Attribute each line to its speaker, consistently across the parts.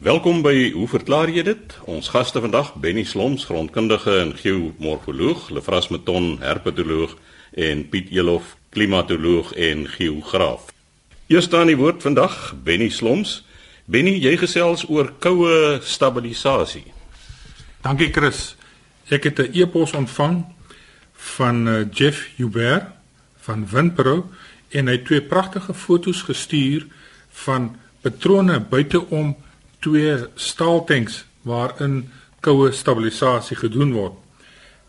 Speaker 1: Welkom by Hoe verklaar jy dit? Ons gaste vandag Benny Sloms, grondkundige en geomorfoloog, Lefras Meton, herpetoloog en Piet Elof, klimatoloog en geograaf. Eers dan die woord vandag, Benny Sloms. Benny, jy gesels oor koue stabilisasie.
Speaker 2: Dankie Chris. Ek het 'n e-pos ontvang van uh, Jeff Huber van Winpro en hy het twee pragtige foto's gestuur van patrone buiteom twee staaltanks waarin koue stabilisasie gedoen word.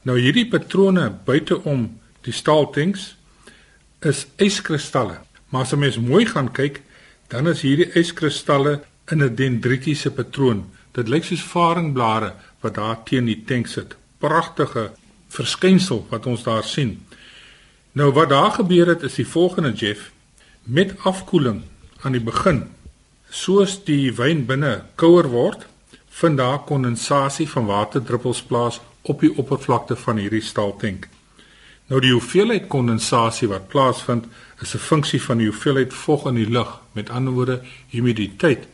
Speaker 2: Nou hierdie patrone buiteom die staaltanks is yskristalle. Maar as jy mens mooi gaan kyk, dan is hierdie yskristalle in 'n dendritiese patroon. Dit lyk soos varingblare wat daar teen die tank sit. Pragtige verskynsel wat ons daar sien. Nou wat daar gebeur het is die volgende Jeff met afkoeling aan die begin Soos die wyn binne kouer word, vind daar kondensasie van waterdruppels plaas op die oppervlakte van hierdie staaltank. Nou die hoeveelheid kondensasie wat plaasvind, is 'n funksie van die hoeveelheid vog in die lug, met ander woorde humiditeit.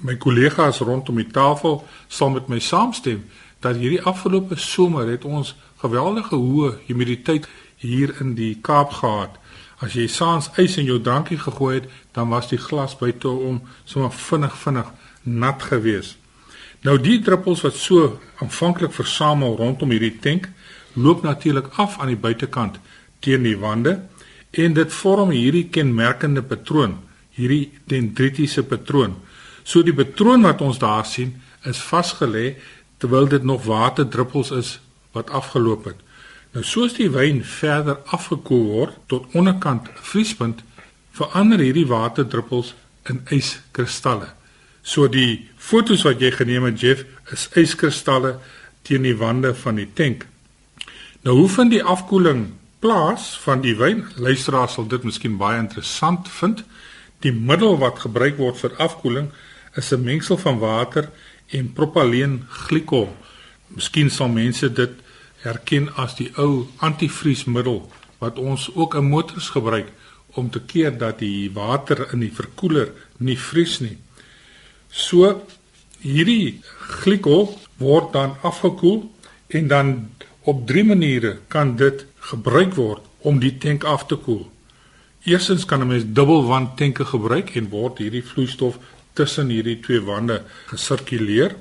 Speaker 2: My kollegas rondom die tafel sal met my saamstem dat hierdie afgelope somer het ons geweldige hoë humiditeit hier in die Kaap gehad. As jy saans ys in jou drankie gegooi het, dan was die glas buite om sommer vinnig vinnig nat gewees. Nou die druppels wat so aanvanklik versamel rondom hierdie tank, loop natuurlik af aan die buitekant teen die wande en dit vorm hierdie kenmerkende patroon, hierdie dendritiese patroon. So die patroon wat ons daar sien, is vasgelê terwyl dit nog waterdruppels is wat afgeloop het. Nou soos die wyn verder afgekoel word tot onderkant vriespunt, verander hierdie waterdruppels in yskristalle. So die fotos wat jy geneem het, Jeff, is yskristalle teen die wande van die tank. Nou hoe vind die afkoeling plaas van die wyn? Luisteraars sal dit miskien baie interessant vind. Die middel wat gebruik word vir afkoeling is 'n mengsel van water en propyleenglikol. Miskien sal mense dit herken as die ou antivriesmiddel wat ons ook in motors gebruik om te keer dat die water in die verkoeler nie vries nie. So hierdie glikol word dan afgekoel en dan op drie maniere kan dit gebruik word om die tank af te koel. Eerstens kan 'n mens dubbelwand tanke gebruik en word hierdie vloeistof tussen hierdie twee wande gesirkuleer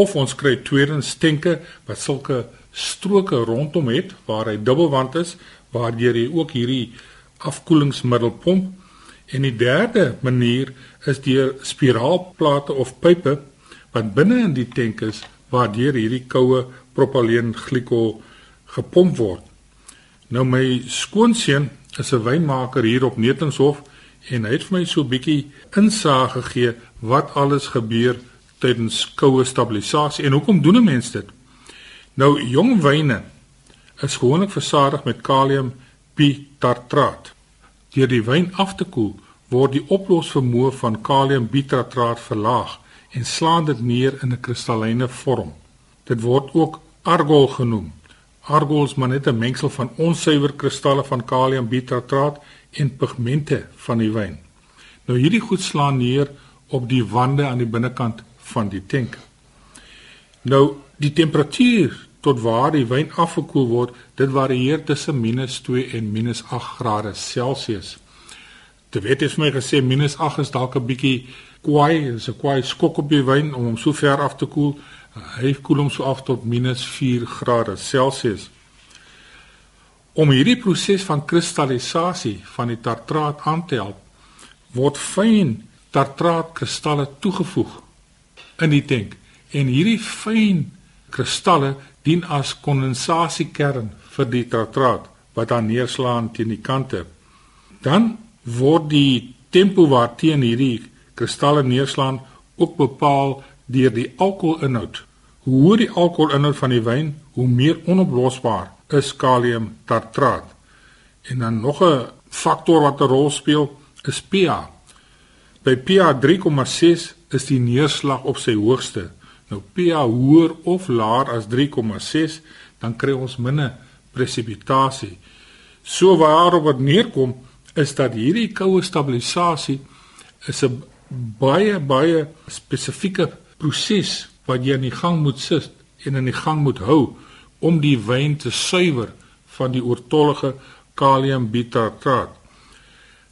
Speaker 2: of ons kry tweedens tanke wat sulke stroke rondom het waar hy dubbelwand is waardeur jy ook hierdie afkoelingsmiddel pomp en die derde manier is deur spiraalplate of pype wat binne in die tank is waardeur hierdie koue propyleenglikol gepomp word. Nou my skoonseun is 'n wynmaker hier op Netenshof en hy het vir my so 'n bietjie insig gegee wat alles gebeur tydens koue stabilisasie en hoekom doen 'n mens dit? Nou jong wyne is gewoonlik versadig met kaliumbitartraat. Deur die wyn af te koel, word die oplosvermoë van kaliumbitartraat verlaag en slaan dit neer in 'n kristalline vorm. Dit word ook argol genoem. Argol is maar net 'n mengsel van onsuiwer kristalle van kaliumbitartraat en pigmente van die wyn. Nou hierdie goed slaan neer op die wande aan die binnekant van die tank. Nou die temperatuur tot waar die wyn afgekoel word, dit varieer tussen -2 en -8 grade Celsius. Dit weet jy vir my gesê -8 is dalk 'n bietjie kwaai, is 'n kwaai skok op die wyn om hom so ver af te koel. Hy koel hom so af tot -4 grade Celsius. Om hierdie proses van kristallisasie van die tartraat aan te help, word fyn tartraatkristalle toegevoeg in die tank en hierdie fyn kristalle dien as kondensasiekern vir die tartraat wat dan neerslaan teen die kante. Dan word die tempo waarteen hierdie kristalle neerslaan ook bepaal deur die alkoholinhoud. Hoe hoër die alkoholinhoud van die wyn, hoe meer onoplosbaar is kaliumtartraat. En dan nog 'n faktor wat 'n rol speel is pH. By pH 3,6 is die neerslag op sy hoogste Nou pH hoër of laer as 3,6, dan kry ons minder presipitasie. So waarop wat neerkom is dat hierdie koue stabilisasie is 'n baie baie spesifieke proses wat jy in die gang moet sit en in die gang moet hou om die wyn te suiwer van die oortollige kaliumbitartraat.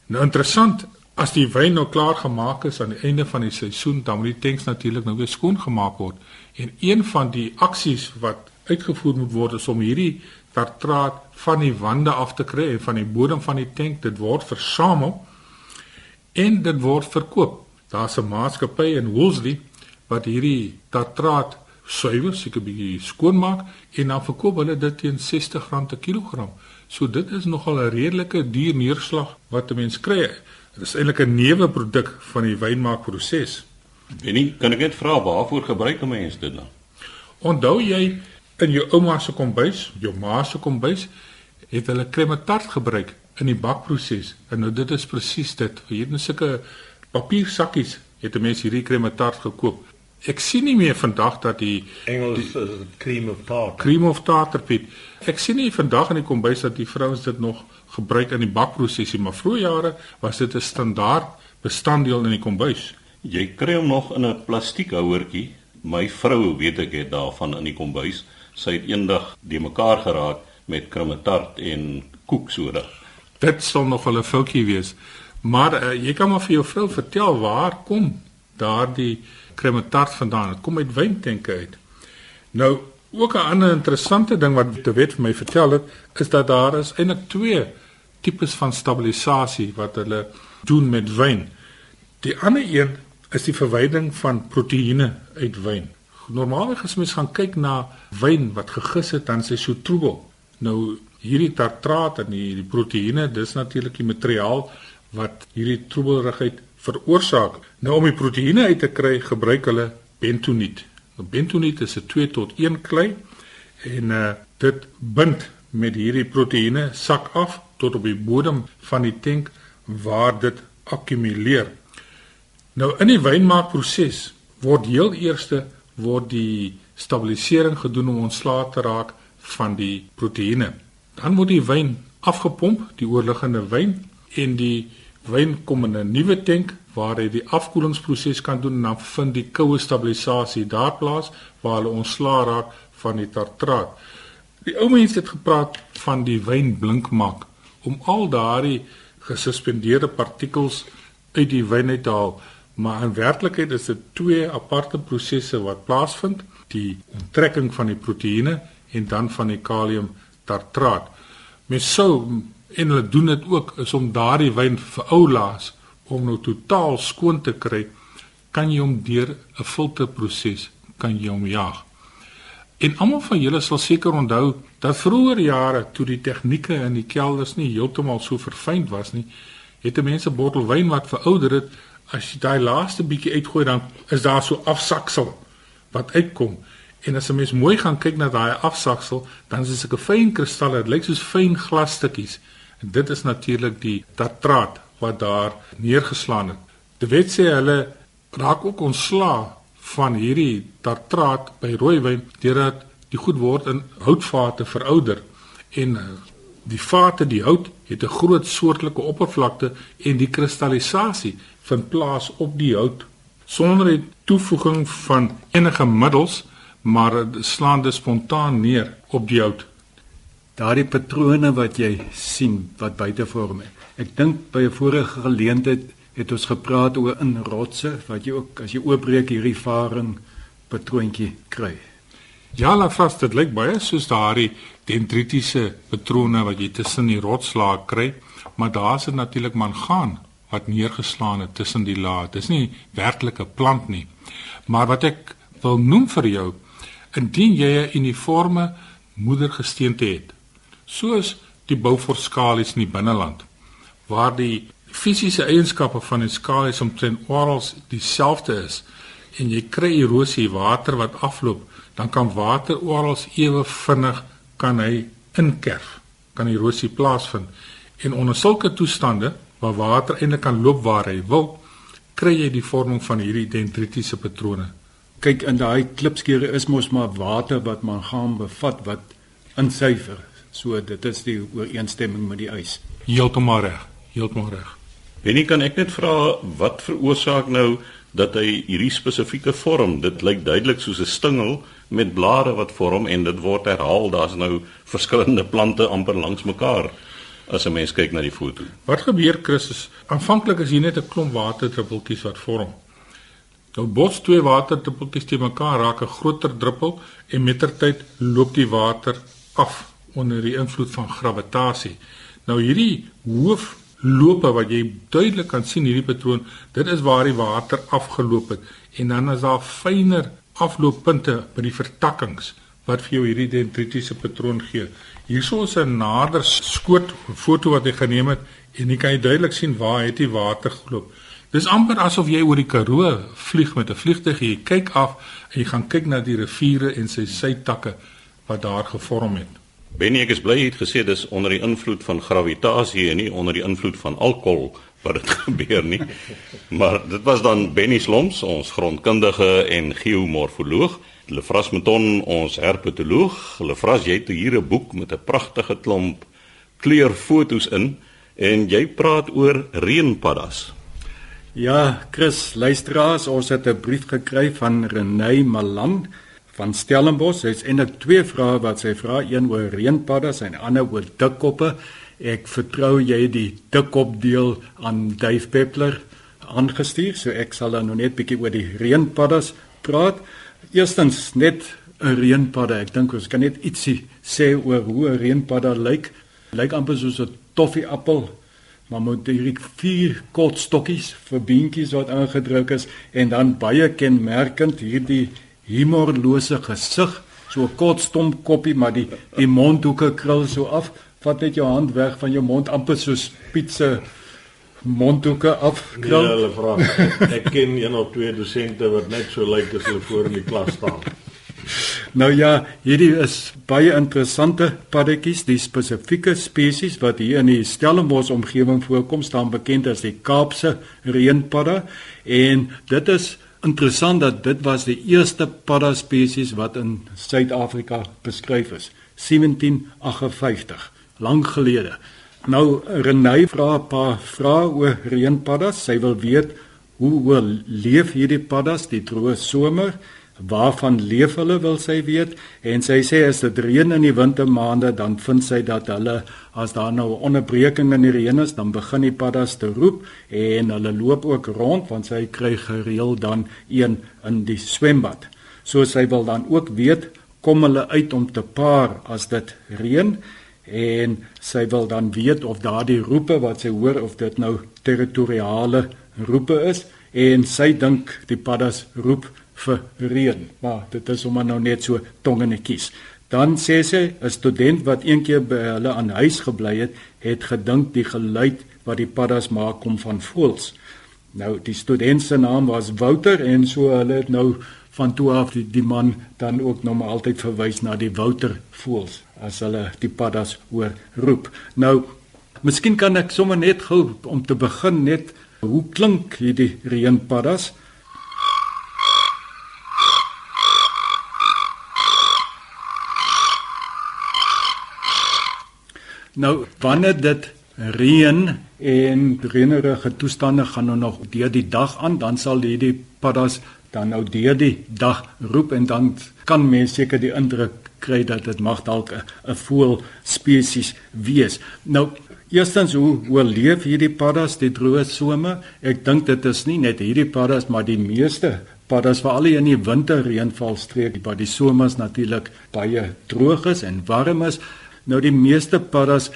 Speaker 2: Nou interessant, as die wyn nou klaar gemaak is aan die einde van die seisoen, dan moet die tanks natuurlik nou weer skoon gemaak word. En een van die aksies wat uitgevoer moet word is om hierdie tartraat van die wande af te kry en van die bodem van die tank dit word versamel en dit word verkoop. Daar's 'n maatskappy in Woolsley wat hierdie tartraat suiwer, seker bietjie skoonmaak en dan verkoop hulle dit teen R60 per kilogram. So dit is nogal 'n redelike duur neerslag wat 'n mens kry. Dit is eintlik 'n neuwe produk van die wynmaakproses.
Speaker 1: Benny, kan ek net vra waarvoor gebruik 'n mens dit dan?
Speaker 2: Onthou jy in jou ouma se kombuis, jou ma se kombuis, het hulle krematart gebruik in die bakproses. En nou dit is presies dit. Hier in sulke papiersakkies het 'n mens hierdie krematart gekoop. Ek sien nie meer vandag dat die
Speaker 3: Engels die, is cream of tartar.
Speaker 2: Cream of tartar Piet. Ek sien nie vandag in die kombuis dat die vrouens dit nog gebruik in die bakprosesie, maar vroeë jare was dit 'n standaard bestanddeel in die kombuis.
Speaker 1: Jy kry hom nog in 'n plastiekhouertjie. My vrou weet ek het daarvan in die kombuis. Sy het eendag die mekaar geraak met krummetart en koeksoda.
Speaker 2: Dit sal nog 'n foutjie wees. Maar uh, jy kan maar vir jou vrou vertel waar kom daardie kremetart vandaan. Dit kom uit wyntenke uit. Nou, ook 'n ander interessante ding wat te weet vir my vertel het, is dat daar is eintlik twee tipes van stabilisasie wat hulle doen met wyn. Die ander een is die verwyding van proteïene uit wyn. Normaalweg as mens gaan kyk na wyn wat gegis het, dan is hy so troebel. Nou hierdie tartraat en die, die proteïene, dis natuurlik die materiaal wat hierdie troebelrigheid veroorsaak. Nou om die proteïene uit te kry, gebruik hulle bentoniet. Nou bentoniet is 'n 2 tot 1 klei en uh dit bind met hierdie proteïene sak af tot op die bodem van die tank waar dit akkumuleer. Nou in die wynmaakproses word heel eerste word die stabilisering gedoen om ontslae te raak van die proteïene. Dan word die wyn afgepomp, die oorliggende wyn en die wyn kom in 'n nuwe tank waar hy die afkoelingsproses kan doen en dan vind die koue stabilisasie daar plaas waar hulle ontslaa raak van die tartraat. Die ou mense het gepraat van die wyn blink maak om al daardie gesuspendeerde partikels uit die wyn uit te haal, maar in werklikheid is dit twee aparte prosesse wat plaasvind, die onttrekking van die proteïene en dan van die kalium tartraat. Mens sou en hulle doen dit ook is om daardie wyn vir ou laas om nou totaal skoon te kry kan jy hom deur 'n filterproses kan jy hom jaag. En almal van julle sal seker onthou dat vroeër jare toe die tegnieke in die kelders nie heeltemal so verfyn was nie, het mense bottel wyn wat verouder het, as jy daai laaste bietjie uitgooi dan is daar so afsaksel wat uitkom. En as 'n mens mooi gaan kyk na daai afsaksel, dan is dit 'n fyn kristalle, dit lyk soos fyn glasstukkies. En dit is natuurlik die tartraat wat daar neergeslaan het. De wet sê hulle raak ook ontslaa van hierdie tartraat by rooiwyn deurdat die goed word in houtvate verouder en eh, die vate die hout het 'n groot soortelike oppervlakte en die kristallisasie vind plaas op die hout sonder die toevoeging van enige middels maar slaan dit spontaan neer op die hout
Speaker 4: daardie patrone wat jy sien wat buite vorm. Ek dink by 'n vorige geleentheid het ons gepraat oor in rotse wat jy ook as jy oopbreek hierdie varing patroontjie kry.
Speaker 2: Ja, la vas dit lyk baie soos daardie dendritiese patrone wat jy tussen die rotslaag kry, maar daar's dit natuurlik mangaan wat neergeslaan het tussen die lae. Dis nie werklike plant nie. Maar wat ek wil noem vir jou, indien jy 'n uniforme moedergesteente het, soos die bouforskalies in die binneland waar die fisiese eienskappe van die skalies omtrent oral dieselfde is en jy kry erosie water wat afloop dan kan water oral ewe vinnig kan hy inkerf kan erosie plaasvind en onder sulke toestande waar water eintlik kan loop waar hy wil kry jy die vorming van hierdie dendritiese patrone
Speaker 4: kyk in daai klipskeure is mos maar water wat man gaan bevat wat insuiver So dit is die ooreenstemming met die eis.
Speaker 2: Heeltemal reg. Heeltemal reg.
Speaker 1: Wennie kan ek net vra wat veroorsaak nou dat hy hierdie spesifieke vorm, dit lyk duidelik soos 'n stingel met blare wat vorm en dit word herhaal. Daar's nou verskillende plante amper langs mekaar as 'n mens kyk na die foto.
Speaker 2: Wat gebeur Chris is aanvanklik is hier net 'n klomp waterdruppeltjies wat vorm. Nou bots twee waterdruppeltjies te mekaar raak 'n groter druppel en mettertyd loop die water af onder die invloed van gravitasie. Nou hierdie hoofloope wat jy duidelik kan sien hierdie patroon, dit is waar die water afgeloop het en dan is daar fyner aflooppunte by die vertakkings wat vir jou hierdie dendritiese patroon gee. Hierso is 'n nader skoot foto wat hy geneem het en jy kan duidelik sien waar het die water geloop. Dis amper asof jy oor die Karoo vlieg met 'n vliegtuig en jy kyk af en jy gaan kyk na die riviere en sy sytakke wat daar gevorm het.
Speaker 1: Benny ek is bly jy het gesê dis onder die invloed van gravitasie en nie onder die invloed van alkohol wat dit gebeur nie. Maar dit was dan Benny Sloms, ons grondkundige en geomorfoloog. Lefras Meton, ons herpetoloog. Lefras, jy het hier 'n boek met 'n pragtige klomp kleurfoto's in en jy praat oor reënpaddas.
Speaker 4: Ja, Chris, luisteraars, ons het 'n brief gekry van Renée Malan van Stellenbosch. Sy's eintlik twee vrae wat sy vra, een oor reënpaddas en ander oor dikkoppe. Ek vertrou jy die dikkop deel aan Dave Peppler aangestuur, so ek sal dan nou net bietjie oor die reënpaddas praat. Eerstens net 'n reënpadda. Ek dink ons kan net ietsie sê oor hoe 'n reënpadda lyk. Lyk amper soos 'n toffieappel, maar met hierdie vier kort stokkies vir beentjies wat aangedruk is en dan baie kenmerkend hierdie humorlose gesig, so 'n kort stomp koppie, maar die die mondhoeke krul so af. Vat net jou hand weg van jou mond amper soos pizza mondhoeke afkrul.
Speaker 3: Nee, hulle vra. Ek ken een of twee dosente wat net so lyk as hulle voor in die klas staan.
Speaker 4: Nou ja, hierdie is baie interessante paddetjies, die spesifieke spesies wat hier in die Stellenbosch omgewing voorkom, staan bekend as die Kaapse reënpadda en dit is interessant dat dit was die eerste padda spesies wat in Suid-Afrika beskryf is, 1758, lank gelede. Nou Renay vra 'n paar vrae oor reënpaddas. Sy wil weet hoe hoe leef hierdie paddas die droë somer? Waarvan leef hulle wil sy weet? En sy sê as dit reën in die wintermaande, dan vind sy dat hulle as daar nou 'n onderbreking in die reën is, dan begin die paddas te roep en hulle loop ook rond want sy kry gereeld dan een in die swembad. So sy wil dan ook weet kom hulle uit om te paar as dit reën? en sy wil dan weet of daardie roepe wat sy hoor of dit nou territoriale roepe is en sy dink die paddas roep vir reën maar dit is sommer nou net so tongenetjies dan sê sy 'n student wat eendag by hulle aan huis gebly het het gedink die geluid wat die paddas maak kom van voëls nou die student se naam was Wouter en so hulle het nou van toe af die, die man dan ook nog maar altyd verwys na die Wouter voels as hulle die paddas hoor roep. Nou, miskien kan ek sommer net gou om te begin net hoe klink hierdie reënpaddas? Nou, wanneer dit reën en reënerige toestande gaan nou nog deur die dag aan, dan sal hierdie paddas dan nou deur die dag roep en dan kan mens seker die indruk kry dat dit mag dalk 'n voël spesies wees. Nou eerstens hoe hoe leef hierdie paddas die droë somer? Ek dink dit is nie net hierdie paddas maar die meeste paddas veral in die winterreënvalstreek waar die somers natuurlik baie droog is en warm is. Nou die meeste paddas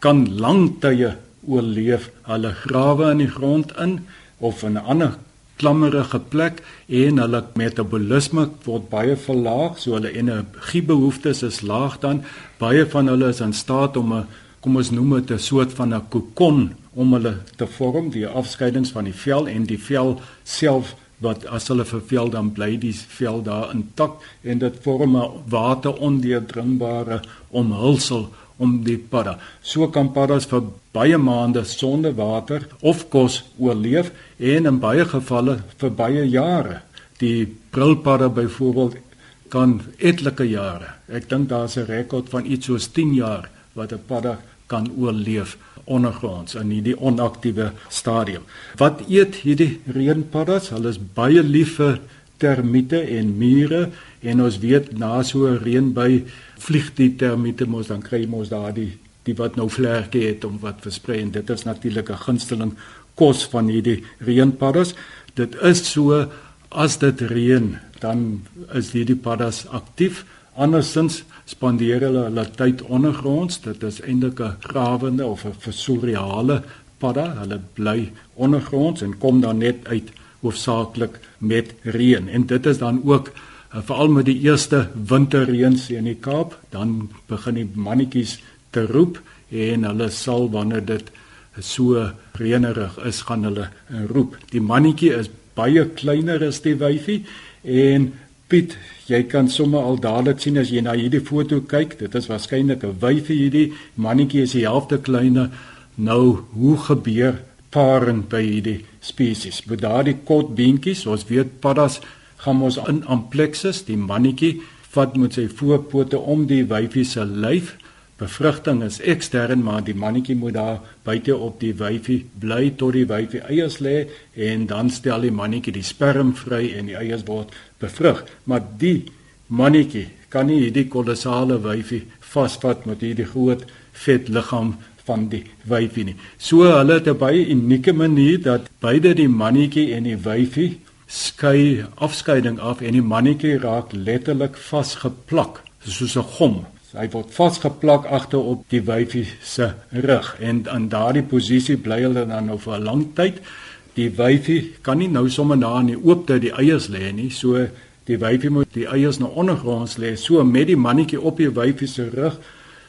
Speaker 4: kan lang tye oorleef. Hulle grawe in die grond in of in 'n ander klammerige plek en hulle metabolisme word baie verlaag, so hulle energiebehoeftes is laag dan. Baie van hulle is in staat om 'n kom ons noem dit 'n soort van 'n kokon om hulle te vorm, die afskeidings van die vel en die vel self wat as hulle vervel dan bly die vel daar intak en dit vorm 'n waterondeurdringbare omhulsel om die padda. So kan paddas vir baie maande sonder water of kos oorleef en in baie gevalle vir baie jare. Die brilpadda byvoorbeeld kan etlike jare. Ek dink daar's 'n rekord van iets soos 10 jaar wat 'n padda kan oorleef ondergronds in hierdie onaktiewe stadium. Wat eet hierdie reënpaddas? Hulle is baie lief vir termiete en mure en ons weet na so 'n reënby vlieg die termiete mos dan kry mos daardie die wat nou vlerke het om wat versprei en dit is natuurlik 'n gunsteling kos van hierdie reënpaddas. Dit is so as dit reën, dan is hierdie paddas aktief. Andersins spandeer hulle hulle tyd ondergronds. Dit is eintlik 'n grawende of 'n versoriale padda. Hulle bly ondergronds en kom dan net uit hoofsaaklik met reën. En dit is dan ook uh, veral met die eerste winterreëns in die Kaap, dan begin die mannetjies te roep en hulle sal wanneer dit so reënerig is gaan hulle roep. Die mannetjie is baie kleiner as die wyfie en Piet, jy kan sommer al dadelik sien as jy na hierdie foto kyk, dit is waarskynlik 'n wyfie hierdie mannetjie is die helfte kleiner. Nou, hoe gebeur paring by hierdie spesies? Met daardie kort beentjies, ons weet paddas gaan ons in amplexus, die mannetjie vat met sy voorpote om die wyfie se lyf Bevrugting is ekstern, maar die mannetjie moet daar buite op die wyfie bly tot die wyfie eiers lê en dan stel die mannetjie die sperm vry en die eiers word bevrug. Maar die mannetjie kan nie hierdie kolossale wyfie vasvat met hierdie groot vet liggaam van die wyfie nie. So hulle het 'n baie unieke manier dat beide die mannetjie en die wyfie skei afskeiding af en die mannetjie raak letterlik vasgeplak soos 'n gom Hy word vasgeplak agter op die wyfie se rug en in daardie posisie bly hulle dan nou vir 'n lang tyd. Die wyfie kan nie nou sommer na in die oop tyd die eiers lê nie. So die wyfie moet die eiers nou ondergronds lê. So met die mannetjie op die wyfie se rug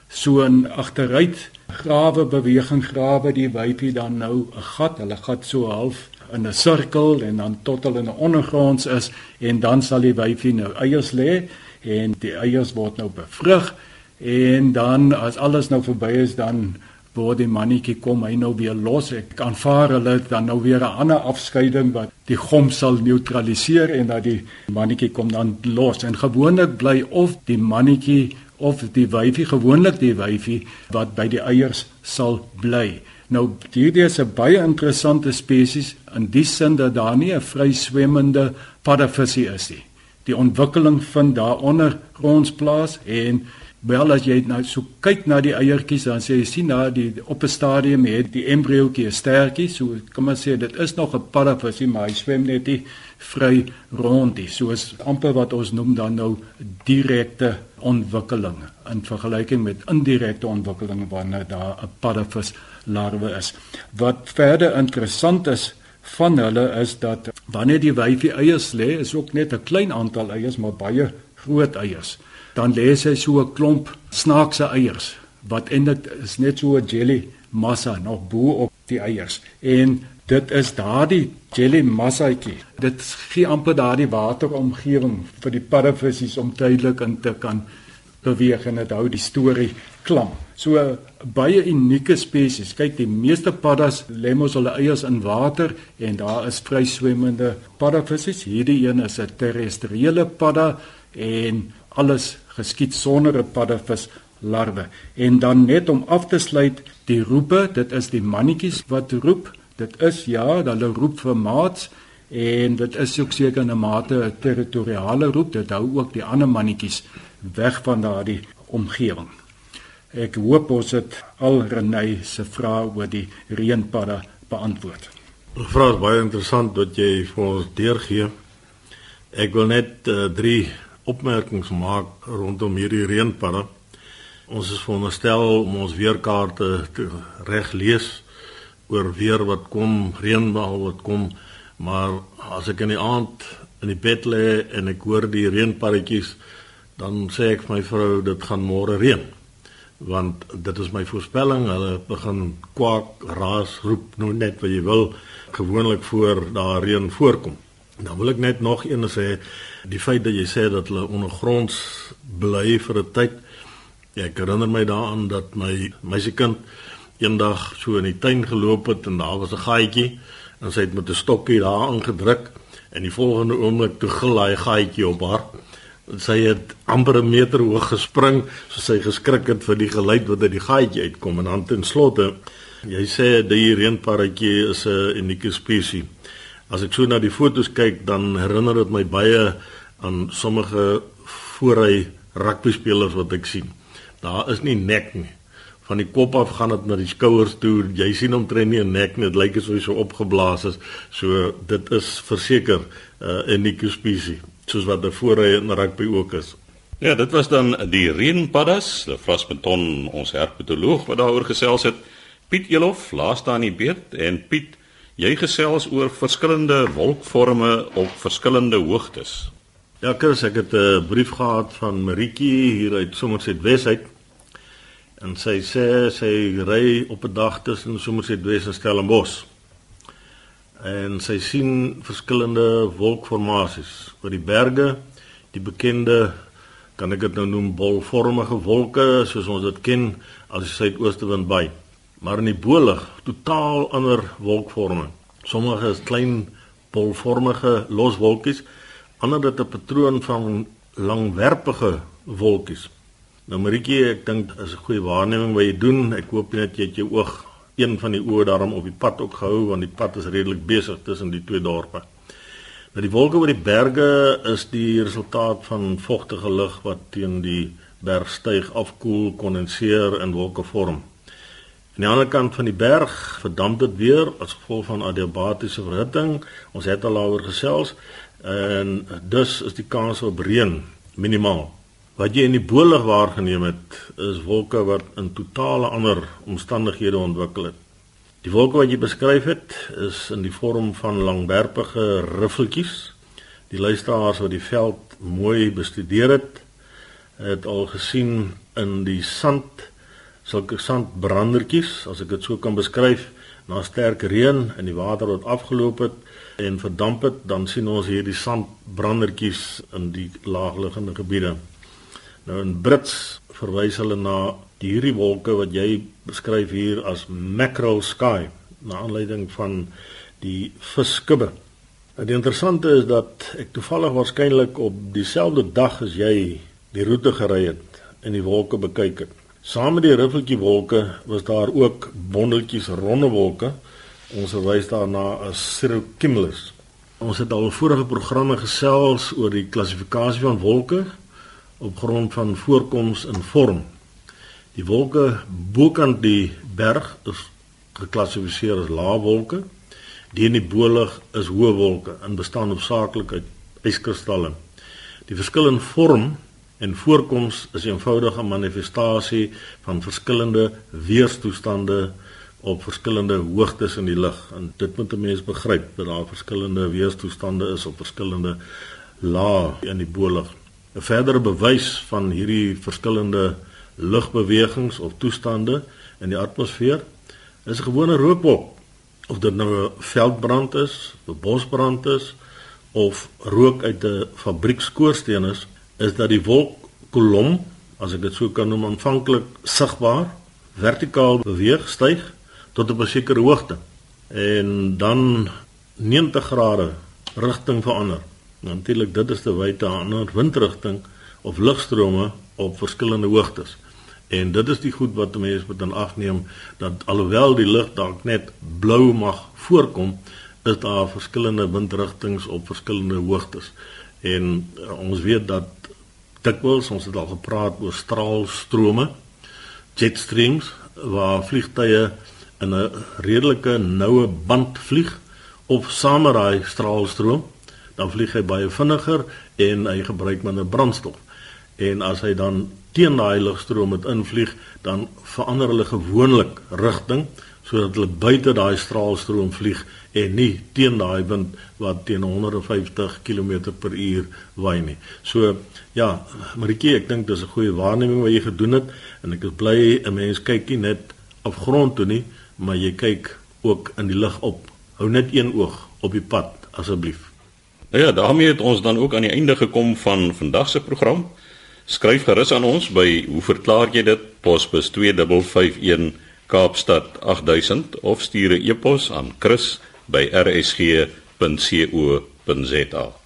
Speaker 4: so 'n agteruit grawe beweging grawe die wyfie dan nou 'n gat. Hulle gat so half in 'n sirkel en dan tot hulle in 'n ondergronds is en dan sal die wyfie nou eiers lê en die eiers word nou bevrug En dan as alles nou verby is dan word die mannetjie kom hy nou weer los. Ek aanvaar hulle dan nou weer 'n ander afskeiding wat die gom sal neutraliseer en dat die mannetjie kom dan los. En gewoonlik bly of die mannetjie of die wyfie gewoonlik die wyfie wat by die eiers sal bly. Nou hierdie is 'n baie interessante spesies in die sin dat daar nie 'n vryswemmende paddavisie is nie. Die ontwikkeling vind daaronder gronds plaas en Wel as jy nou so kyk na die eiertjies dan sê jy sien na die op 'n stadium het die embriootjie 'n stertjie so kom ons sê dit is nog 'n paravisie maar hy swem net nie vry rondie soos amper wat ons noem dan nou direkte ontwikkeling in vergelyking met indirekte ontwikkeling wanneer daar 'n paravis larwe is. Wat verder interessant is van hulle is dat wanneer die wyfie eiers lê is ook net 'n klein aantal eiers maar baie groot eiers dan lê sy so 'n klomp snaakse eiers wat eintlik is net so 'n jelly massa nog bo op die eiers. En dit is daardie jelly massaetjie dit gee amper daardie wateromgewing vir die paddevisies om tydelik in te kan beweeg en dit hou die storie klam. So baie unieke spesies. Kyk die meeste paddas lê mos hulle eiers in water en daar is vryswemmende paddevisies hierdie een is 'n terrestriële padda en alles geskied sonder 'n paddevis larwe. En dan net om af te sluit, die roepe, dit is die mannetjies wat roep. Dit is ja, hulle roep vir maats en dit is ook seker 'n mate 'n territoriale roep. Dit hou ook die ander mannetjies weg van daardie omgewing. Ek hoop ons het al Renay se vrae oor die reënpadda beantwoord.
Speaker 3: Die vraag is baie interessant wat jy vir ons deurgee. Ek wil net uh, drie opmerkings maak rondom hierdie reënpanne. Ons is veronderstel om ons weerkaarte te reg lees oor weer wat kom, reënbal wat kom, maar as ek in die aand in die bed lê en ek hoor die reënparretjies, dan sê ek vir my vrou dit gaan môre reën. Want dit is my voorspelling, hulle begin kwak, raas, roep, nou net wat jy wil, gewoonlik voor daar reën voorkom. Dan wil ek net nog een sê, die feit dat jy sê dat hulle ondergronds bly vir 'n tyd. Ek herinner my daaraan dat my meisiekind eendag so in die tuin geloop het en daar was 'n gaatjie en sy het met 'n stokkie daar aangedruk en die volgende oomblik toe hy gaatjie op haar Sy het amper 'n meter hoog gespring, so sy geskrik het vir die geluid wat uit die gaatjie uitkom en dan ten slotte jy sê die reënparretjie is 'n unieke spesies. As ek so na die foto's kyk, dan herinner dit my baie aan sommige voorry rugby spelers wat ek sien. Daar is nie nek nie. Van die kop af gaan dit na die skouers toe. Jy sien omtrent nie 'n nek nie. Dit lyk asof hy so opgeblaas is. So dit is verseker 'n uh, unieke spesies soos wat voor hy in rugby ook is.
Speaker 1: Ja, dit was dan die reënpaddas, Lefras Beton, ons herpetoloog wat daaroor gesels het. Piet Elof, laaste aan die beurt en Piet, jy gesels oor verskillende wolkvorme op verskillende hoogtes.
Speaker 3: Ja, Chris, ek het 'n brief gehad van Maritjie hier uit Somerset Wes uit. En sy sê sy ry op 'n dag tussen Somerset Wes en Stellenbosch en sy sien verskillende wolkformasies oor die berge, die bekende kan ek dit nou noem bolvormige wolke soos ons dit ken as die suidooste wind by. Maar in die bolig totaal ander wolkvorme. Sommige is klein bolvormige loswolkies, ander dit 'n patroon van langwerpige wolkies. Nou Maritjie, ek dink is 'n goeie waarneming wat jy doen. Ek hoop net jy het jou oog een van die oë daarom op die pad ook gehou want die pad is redelik besig tussen die twee dorpe. Nou die wolke oor die berge is die resultaat van vogtige lug wat teen die bergstyg afkoel, kondenseer en wolke vorm. Aan die ander kant van die berg verdamp dit weer as gevolg van adiabatiese verhitting. Ons het al daaroor gesels en dus is die kans op reën minimaal. Wat jy in die bolig waargeneem het, is wolke wat in totale ander omstandighede ontwikkel het. Die wolke wat jy beskryf het, is in die vorm van langwerpige riffeltjies. Die luisteraars wat die veld mooi bestudeer het, het al gesien in die sand sulke sandbrandertjies, as ek dit so kan beskryf, na sterk reën en die water wat afgeloop het en verdamp het, dan sien ons hier die sandbrandertjies in die laagliggende gebiede. Nou in Brits verwys hulle na hierdie wolke wat jy beskryf hier as macro sky na aanleiding van die viskubbe. Nou die interessante is dat ek toevallig waarskynlik op dieselfde dag as jy die roete gery het en die wolke bekyk het. Saam met die riffeltjie wolke was daar ook bondeltjies ronde wolke. Ons verwys daarna as cirrocumulus. Ons het al vorige programme gesels oor die klassifikasie van wolke op grond van voorkoms en vorm. Die wolke bokant die berg is geklassifiseer as laawolke. Die in die bolig is hoë wolke en bestaan hoofsaaklik uit yskristalle. Die verskil in vorm en voorkoms is 'n eenvoudige manifestasie van verskillende weerstoestande op verskillende hoogtes in die lug. En dit moet 'n mens begryp dat daar verskillende weerstoestande is op verskillende lae in die bolig. 'n verdere bewys van hierdie verskillende lugbewegings of toestande in die atmosfeer is 'n gewone rookwolk of dit nou 'n veldbrand is, 'n bosbrand is of rook uit 'n fabriekskoorsteen is, is dat die wolkkolom, as ek dit so kan noem, aanvanklik sigbaar vertikaal beweeg, styg tot 'n sekere hoogte en dan 90 grade rigting verander. Natuurlik dit is te wyte aan 'n windrigting of lugstrome op verskillende hoogtes. En dit is die goed wat mense moet aanneem dat alhoewel die lug dalk net blou mag voorkom, is daar verskillende windrigtings op verskillende hoogtes. En uh, ons weet dat dikwels ons het al gepraat oor straalstrome, jet streams waar vliegtye in 'n redelike noue band vlieg of sameraai straalstroom dan vlieg hy baie vinniger en hy gebruik minder brandstof. En as hy dan teen daai lugstroom moet invlieg, dan verander hulle gewoonlik rigting sodat hulle buite daai straalstroom vlieg en nie teen daai wind wat teen 150 km/h waai nie. So ja, Maritjie, ek dink dis 'n goeie waarneming wat jy gedoen het en ek is bly 'n mens kyk nie net op grond toe nie, maar jy kyk ook in die lug op. Hou net een oog op die pad asseblief.
Speaker 1: Nou ja, daarmee het ons dan ook aan die einde gekom van vandag se program. Skryf gerus aan ons by hoe verklaar jy dit posbus 2551 Kaapstad 8000 of stuur 'n e-pos aan chris@rsg.co.za.